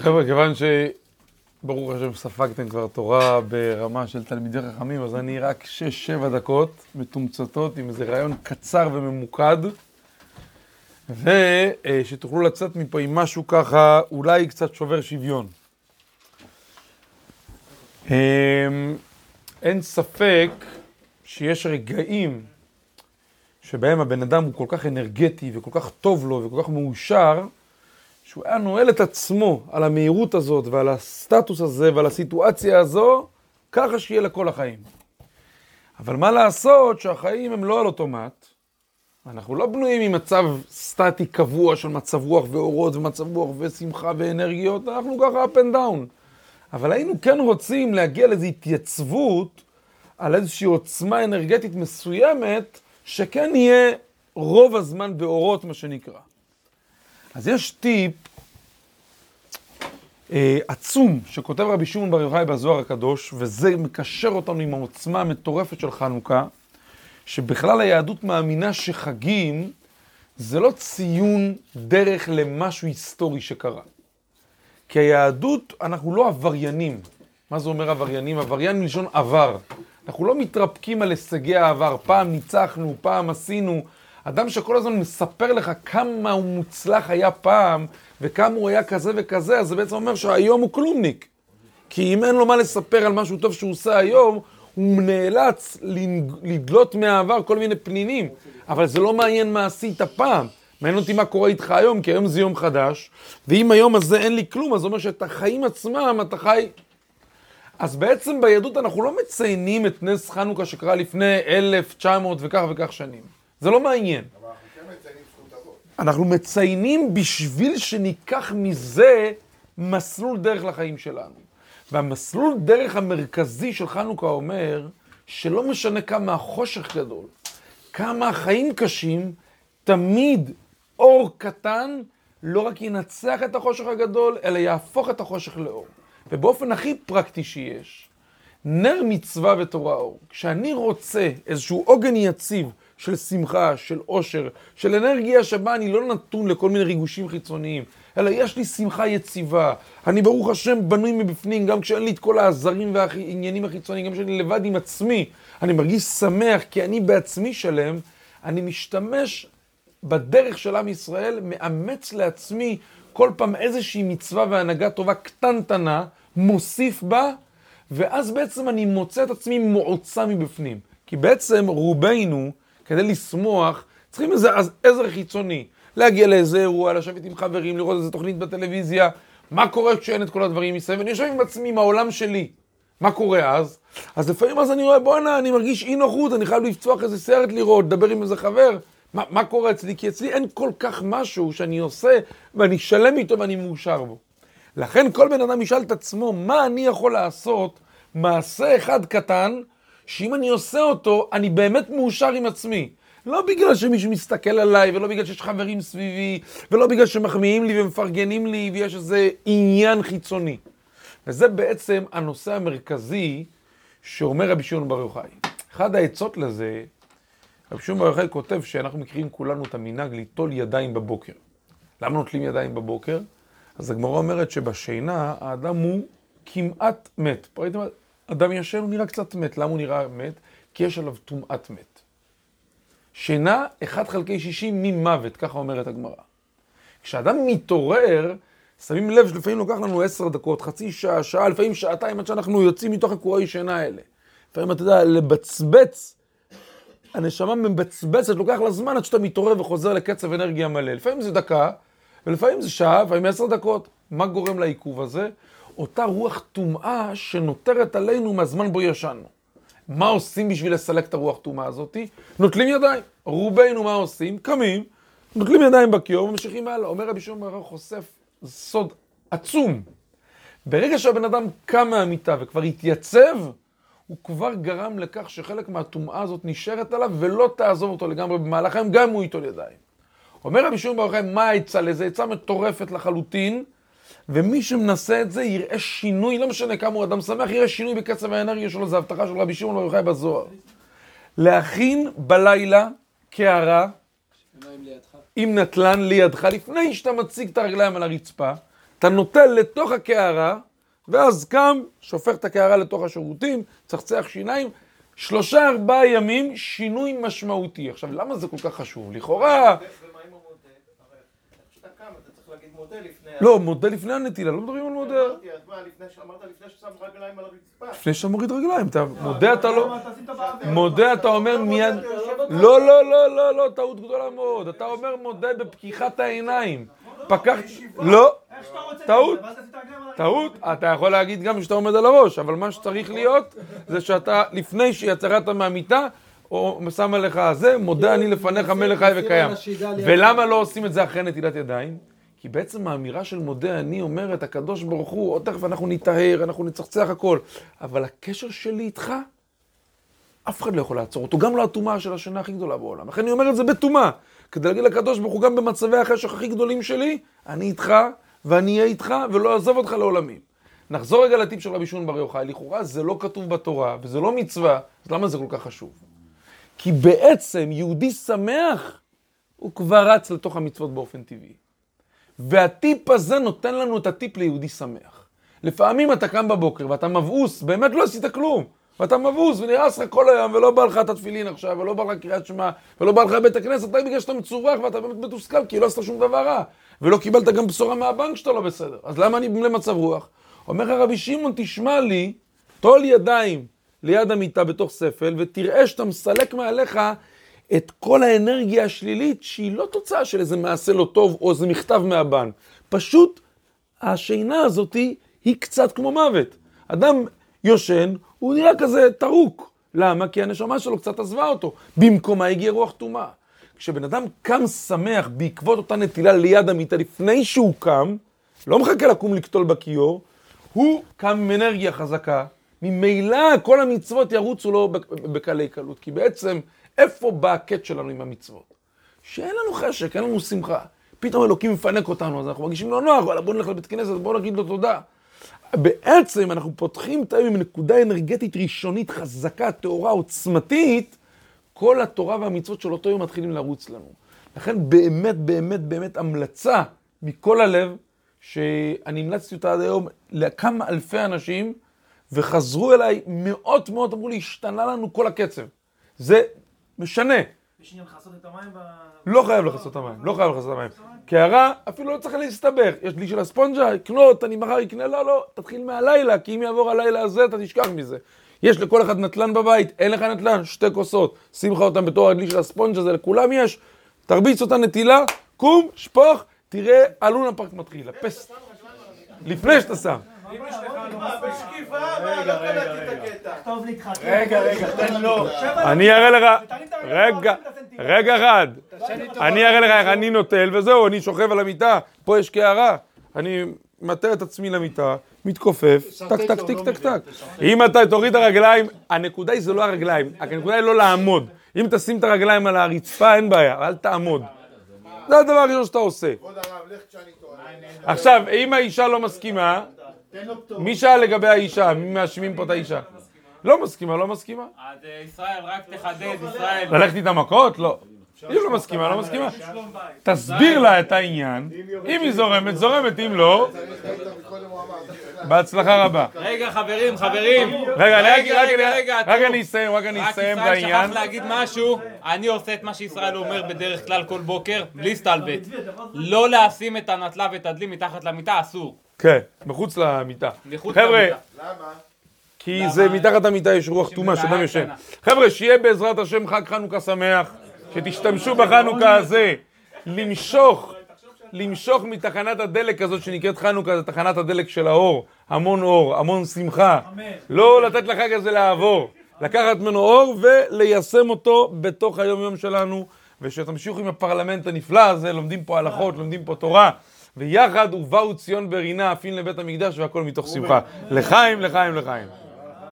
חבר'ה, כיוון שברוך השם ספגתם כבר תורה ברמה של תלמידי חכמים, אז אני רק 6-7 דקות מתומצתות עם איזה רעיון קצר וממוקד, ושתוכלו לצאת מפה עם משהו ככה, אולי קצת שובר שוויון. אמ, אין ספק שיש רגעים שבהם הבן אדם הוא כל כך אנרגטי וכל כך טוב לו וכל כך מאושר, שהוא היה נועל את עצמו על המהירות הזאת ועל הסטטוס הזה ועל הסיטואציה הזו, ככה שיהיה לכל החיים. אבל מה לעשות שהחיים הם לא על אוטומט, אנחנו לא בנויים ממצב סטטי קבוע של מצב רוח ואורות ומצב רוח ושמחה ואנרגיות, אנחנו ככה up and down. אבל היינו כן רוצים להגיע לאיזו התייצבות על איזושהי עוצמה אנרגטית מסוימת, שכן יהיה רוב הזמן באורות, מה שנקרא. אז יש טיפ אה, עצום שכותב רבי שמעון בר יוחאי בזוהר הקדוש, וזה מקשר אותנו עם העוצמה המטורפת של חנוכה, שבכלל היהדות מאמינה שחגים זה לא ציון דרך למשהו היסטורי שקרה. כי היהדות, אנחנו לא עבריינים. מה זה אומר עבריינים? עבריין מלשון עבר. אנחנו לא מתרפקים על הישגי העבר. פעם ניצחנו, פעם עשינו. אדם שכל הזמן מספר לך כמה הוא מוצלח היה פעם, וכמה הוא היה כזה וכזה, אז זה בעצם אומר שהיום הוא כלומניק. כי אם אין לו מה לספר על משהו טוב שהוא עושה היום, הוא נאלץ לדלות מהעבר כל מיני פנינים. אבל זה לא מעניין מה עשית פעם. מעניין אותי מה קורה איתך היום, כי היום זה יום חדש, ואם היום הזה אין לי כלום, אז זה אומר שאת החיים עצמם אתה חי... אז בעצם ביהדות אנחנו לא מציינים את נס חנוכה שקרה לפני 1900 וכך וכך שנים. זה לא מעניין. אבל אנחנו כן מציינים זכות אבות. אנחנו מציינים בשביל שניקח מזה מסלול דרך לחיים שלנו. והמסלול דרך המרכזי של חנוכה אומר שלא משנה כמה החושך גדול, כמה החיים קשים, תמיד אור קטן לא רק ינצח את החושך הגדול, אלא יהפוך את החושך לאור. ובאופן הכי פרקטי שיש, נר מצווה ותורה אור. כשאני רוצה איזשהו עוגן יציב של שמחה, של עושר, של אנרגיה שבה אני לא נתון לכל מיני ריגושים חיצוניים, אלא יש לי שמחה יציבה. אני ברוך השם בנוי מבפנים, גם כשאין לי את כל העזרים והעניינים החיצוניים, גם כשאני לבד עם עצמי, אני מרגיש שמח כי אני בעצמי שלם, אני משתמש בדרך של עם ישראל, מאמץ לעצמי כל פעם איזושהי מצווה והנהגה טובה קטנטנה, מוסיף בה, ואז בעצם אני מוצא את עצמי מועצה מבפנים. כי בעצם רובנו, כדי לשמוח, צריכים איזה עזר חיצוני. להגיע לאיזה אירוע, לשבת עם חברים, לראות איזה תוכנית בטלוויזיה, מה קורה כשאין את כל הדברים מסביב, ואני יושב עם עצמי, עם העולם שלי. מה קורה אז? אז לפעמים אז אני רואה, בואנה, אני מרגיש אי נוחות, אני חייב לפצוח איזה סרט לראות, לדבר עם איזה חבר. מה, מה קורה אצלי? כי אצלי אין כל כך משהו שאני עושה ואני שלם איתו ואני מאושר בו. לכן כל בן אדם ישאל את עצמו, מה אני יכול לעשות מעשה אחד קטן, שאם אני עושה אותו, אני באמת מאושר עם עצמי. לא בגלל שמישהו מסתכל עליי, ולא בגלל שיש חברים סביבי, ולא בגלל שמחמיאים לי ומפרגנים לי, ויש איזה עניין חיצוני. וזה בעצם הנושא המרכזי שאומר רבי שמעון בר יוחאי. אחד העצות לזה, רבי שמעון בר יוחאי כותב שאנחנו מכירים כולנו את המנהג ליטול ידיים בבוקר. למה נוטלים ידיים בבוקר? אז הגמרא אומרת שבשינה האדם הוא כמעט מת. פה ראיתם, אדם הוא נראה קצת מת. למה הוא נראה מת? כי יש עליו טומאת מת. שינה 1 חלקי 60 ממוות, ככה אומרת הגמרא. כשאדם מתעורר, שמים לב שלפעמים לוקח לנו 10 דקות, חצי שעה, שעה, לפעמים שעתיים, עד שאנחנו יוצאים מתוך הקוראי שינה האלה. לפעמים אתה יודע, לבצבץ, הנשמה מבצבצת, לוקח לה זמן עד שאתה מתעורר וחוזר לקצב אנרגיה מלא. לפעמים זה דקה, ולפעמים זה שעה, לפעמים עשר דקות. מה גורם לעיכוב הזה? אותה רוח טומאה שנותרת עלינו מהזמן בו ישנו. מה עושים בשביל לסלק את הרוח טומאה הזאת? נוטלים ידיים. רובנו מה עושים? קמים, נוטלים ידיים בכיור וממשיכים הלאה. אומר רבי שמעון ברוך חושף סוד עצום. ברגע שהבן אדם קם מהמיטה וכבר התייצב, הוא כבר גרם לכך שחלק מהטומאה הזאת נשארת עליו ולא תעזוב אותו לגמרי במהלך היום, גם אם הוא ייטול ידיים. אומר רבי שמעון ברוך מה העצה לזה? עצה מטורפת לחלוטין, ומי שמנסה את זה יראה שינוי, לא משנה כמה הוא אדם שמח, יראה שינוי בקצב האנרגיה שלו, זו הבטחה של רבי שמעון ברוך בזוהר. להכין בלילה קערה, עם נטלן לידך, לפני שאתה מציג את הרגליים על הרצפה, אתה נוטל לתוך הקערה, ואז קם, שופך את הקערה לתוך השירותים, צחצח שיניים, שלושה ארבעה ימים שינוי משמעותי. עכשיו, למה זה כל כך חשוב? לכאורה... ומה עם המודה? הרי כשאתה קם אתה צריך להגיד מודה לפני... לא, מודה לפני הנטילה, לא מדברים על מודה. אמרתי, אז מה, לפני שאמרת לפני ששם רגליים על הרצפה? לפני שאתה מוריד רגליים, אתה מודה אתה לא... מודה אתה אומר מיד... לא, לא, לא, לא, לא, טעות גדולה מאוד. אתה אומר מודה בפקיחת העיניים. פקחת... לא, טעות. טעות. אתה יכול להגיד גם שאתה עומד על הראש, אבל מה שצריך להיות זה שאתה, לפני שיצרת מהמיטה, או שם עליך זה, מודה אני לפניך מלך חי וקיים. ולמה לא עושים את זה אחרי נטילת ידיים? כי בעצם האמירה של מודה אני אומרת, הקדוש ברוך הוא, עוד תכף אנחנו נטהר, אנחנו נצחצח הכל, אבל הקשר שלי איתך, אף אחד לא יכול לעצור אותו, גם לא הטומאה של השינה הכי גדולה בעולם. לכן אני אומר את זה בטומאה, כדי להגיד לקדוש ברוך הוא, גם במצבי החשך הכי גדולים שלי, אני איתך, ואני אהיה איתך, ולא אעזוב אותך לעולמים. נחזור רגע לטיפ של רבי שמעון בר יוחאי, לכאורה זה לא כתוב בתורה, וזה לא מצווה, אז למה זה כל כך חשוב? כי בעצם יהודי שמח, הוא כבר רץ לתוך המצוות באופן טבעי. והטיפ הזה נותן לנו את הטיפ ליהודי שמח. לפעמים אתה קם בבוקר ואתה מבעוס, באמת לא עשית כלום. ואתה מבעוס ונראה לך כל היום, ולא בא לך את התפילין עכשיו, ולא בא לך קריאת שמע, ולא בא לך בית הכנסת, רק בגלל שאתה מצורח ואתה באמת מתוסכל, כי לא עשית שום דבר רע. ולא קיבלת גם בשורה מהבנק שאתה לא בסדר. אז למה אני למצב רוח? אומר לך רבי שמעון, תשמע לי, טול ידיים ליד המיטה בתוך ספל, ותראה שאתה מסלק מעליך את כל האנרגיה השלילית, שהיא לא תוצאה של איזה מעשה לא טוב או איזה מכתב מהבן. פשוט השינה הזאת היא קצת כמו מוות. אדם יושן, הוא נראה כזה טרוק. למה? כי הנשמה שלו קצת עזבה אותו. במקומה הגיעה רוח טומאה. כשבן אדם קם שמח בעקבות אותה נטילה ליד המיטה לפני שהוא קם, לא מחכה לקום לקטול בכיור, הוא קם עם אנרגיה חזקה, ממילא כל המצוות ירוצו לו בקלי קלות. כי בעצם, איפה בא הקט שלנו עם המצוות? שאין לנו חשק, אין לנו שמחה. פתאום אלוקים מפנק אותנו, אז אנחנו מרגישים לא נוח, וואלה בוא נלך לבית כנסת, בוא נגיד לו תודה. בעצם אנחנו פותחים את היום עם נקודה אנרגטית ראשונית חזקה, טהורה, עוצמתית, כל התורה והמצוות של אותו יום מתחילים לרוץ לנו. לכן באמת, באמת, באמת המלצה מכל הלב, שאני המלצתי אותה עד היום לכמה אלפי אנשים, וחזרו אליי מאות מאות, אמרו לי, השתנה לנו כל הקצב. זה משנה. יש עניין לכסות את המים ב... לא חייב לכסות את המים, לא חייב לכסות את המים. קערה, אפילו לא צריך להסתבך. יש לי של הספונג'ה, אקנות, אני מחר אקנה, לא, לא, תתחיל מהלילה, כי אם יעבור הלילה הזה, אתה תשכח מזה. יש לכל אחד נטלן בבית, אין לך נטלן, שתי כוסות, שים לך אותם בתור הדלי של הספונג'ה, זה לכולם יש, תרביץ אותה נטילה, קום, שפוך, תראה, הלונה פארק מתחיל, הפס. לפני שאתה שם. לא. רגע, רגע, תן לו. אני אראה לך, רגע, רגע אחד, אני אראה לך איך אני נוטל, וזהו, אני שוכב על המיטה, פה יש קערה, אני מטה את עצמי למיטה, מתכופף, טק, טק, טיק, טק, טק. אם אתה תוריד את הרגליים, הנקודה היא זה לא הרגליים, הנקודה היא לא לעמוד. אם תשים את הרגליים על הרצפה, אין בעיה, אל תעמוד. זה הדבר הראשון שאתה עושה. כבוד הרב, לך כשאני טועה. עכשיו, אם האישה לא מסכימה, תן לו פטור. מי שאל לגבי האישה? מי מאשימים פה את האישה? לא מסכימה, לא מסכימה. אז אה, ישראל, רק תחדד, ישראל. ללכת איתה מכות? לא. אם לא מסכימה, לא מסכימה. תסביר לה את העניין. אם היא זורמת, זורמת, אם לא, בהצלחה רבה. רגע, חברים, חברים. רגע, רק- רגע, רק- רגע, רגע, רק. אני אסיים, רק אני רק אסיים את ישראל העניין. שכח להגיד משהו, אני עושה את מה שישראל אומר בדרך כלל כל בוקר, בלי סטלבט. לא לשים את הנטלה ואת הדלי מתחת למיטה, אסור. כן, מחוץ למיטה. מחוץ חבר'ה, למיטה. למה? כי זה מתחת למיטה יש רוח טומאה שאדם ישן. קטנה. חבר'ה, שיהיה בעזרת השם חג חנוכה שמח, שתשתמשו בחנוכה הזה למשוך, למשוך מתחנת הדלק הזאת שנקראת חנוכה, זה תחנת הדלק של האור, המון אור, המון שמחה. לא לתת לחג הזה לעבור, לקחת ממנו אור וליישם אותו בתוך היום-יום שלנו, ושתמשיכו עם הפרלמנט הנפלא הזה, לומדים פה הלכות, לומדים פה תורה. ויחד ובאו ציון ברינה, עפין לבית המקדש והכל מתוך שמחה. לחיים, לחיים, לחיים.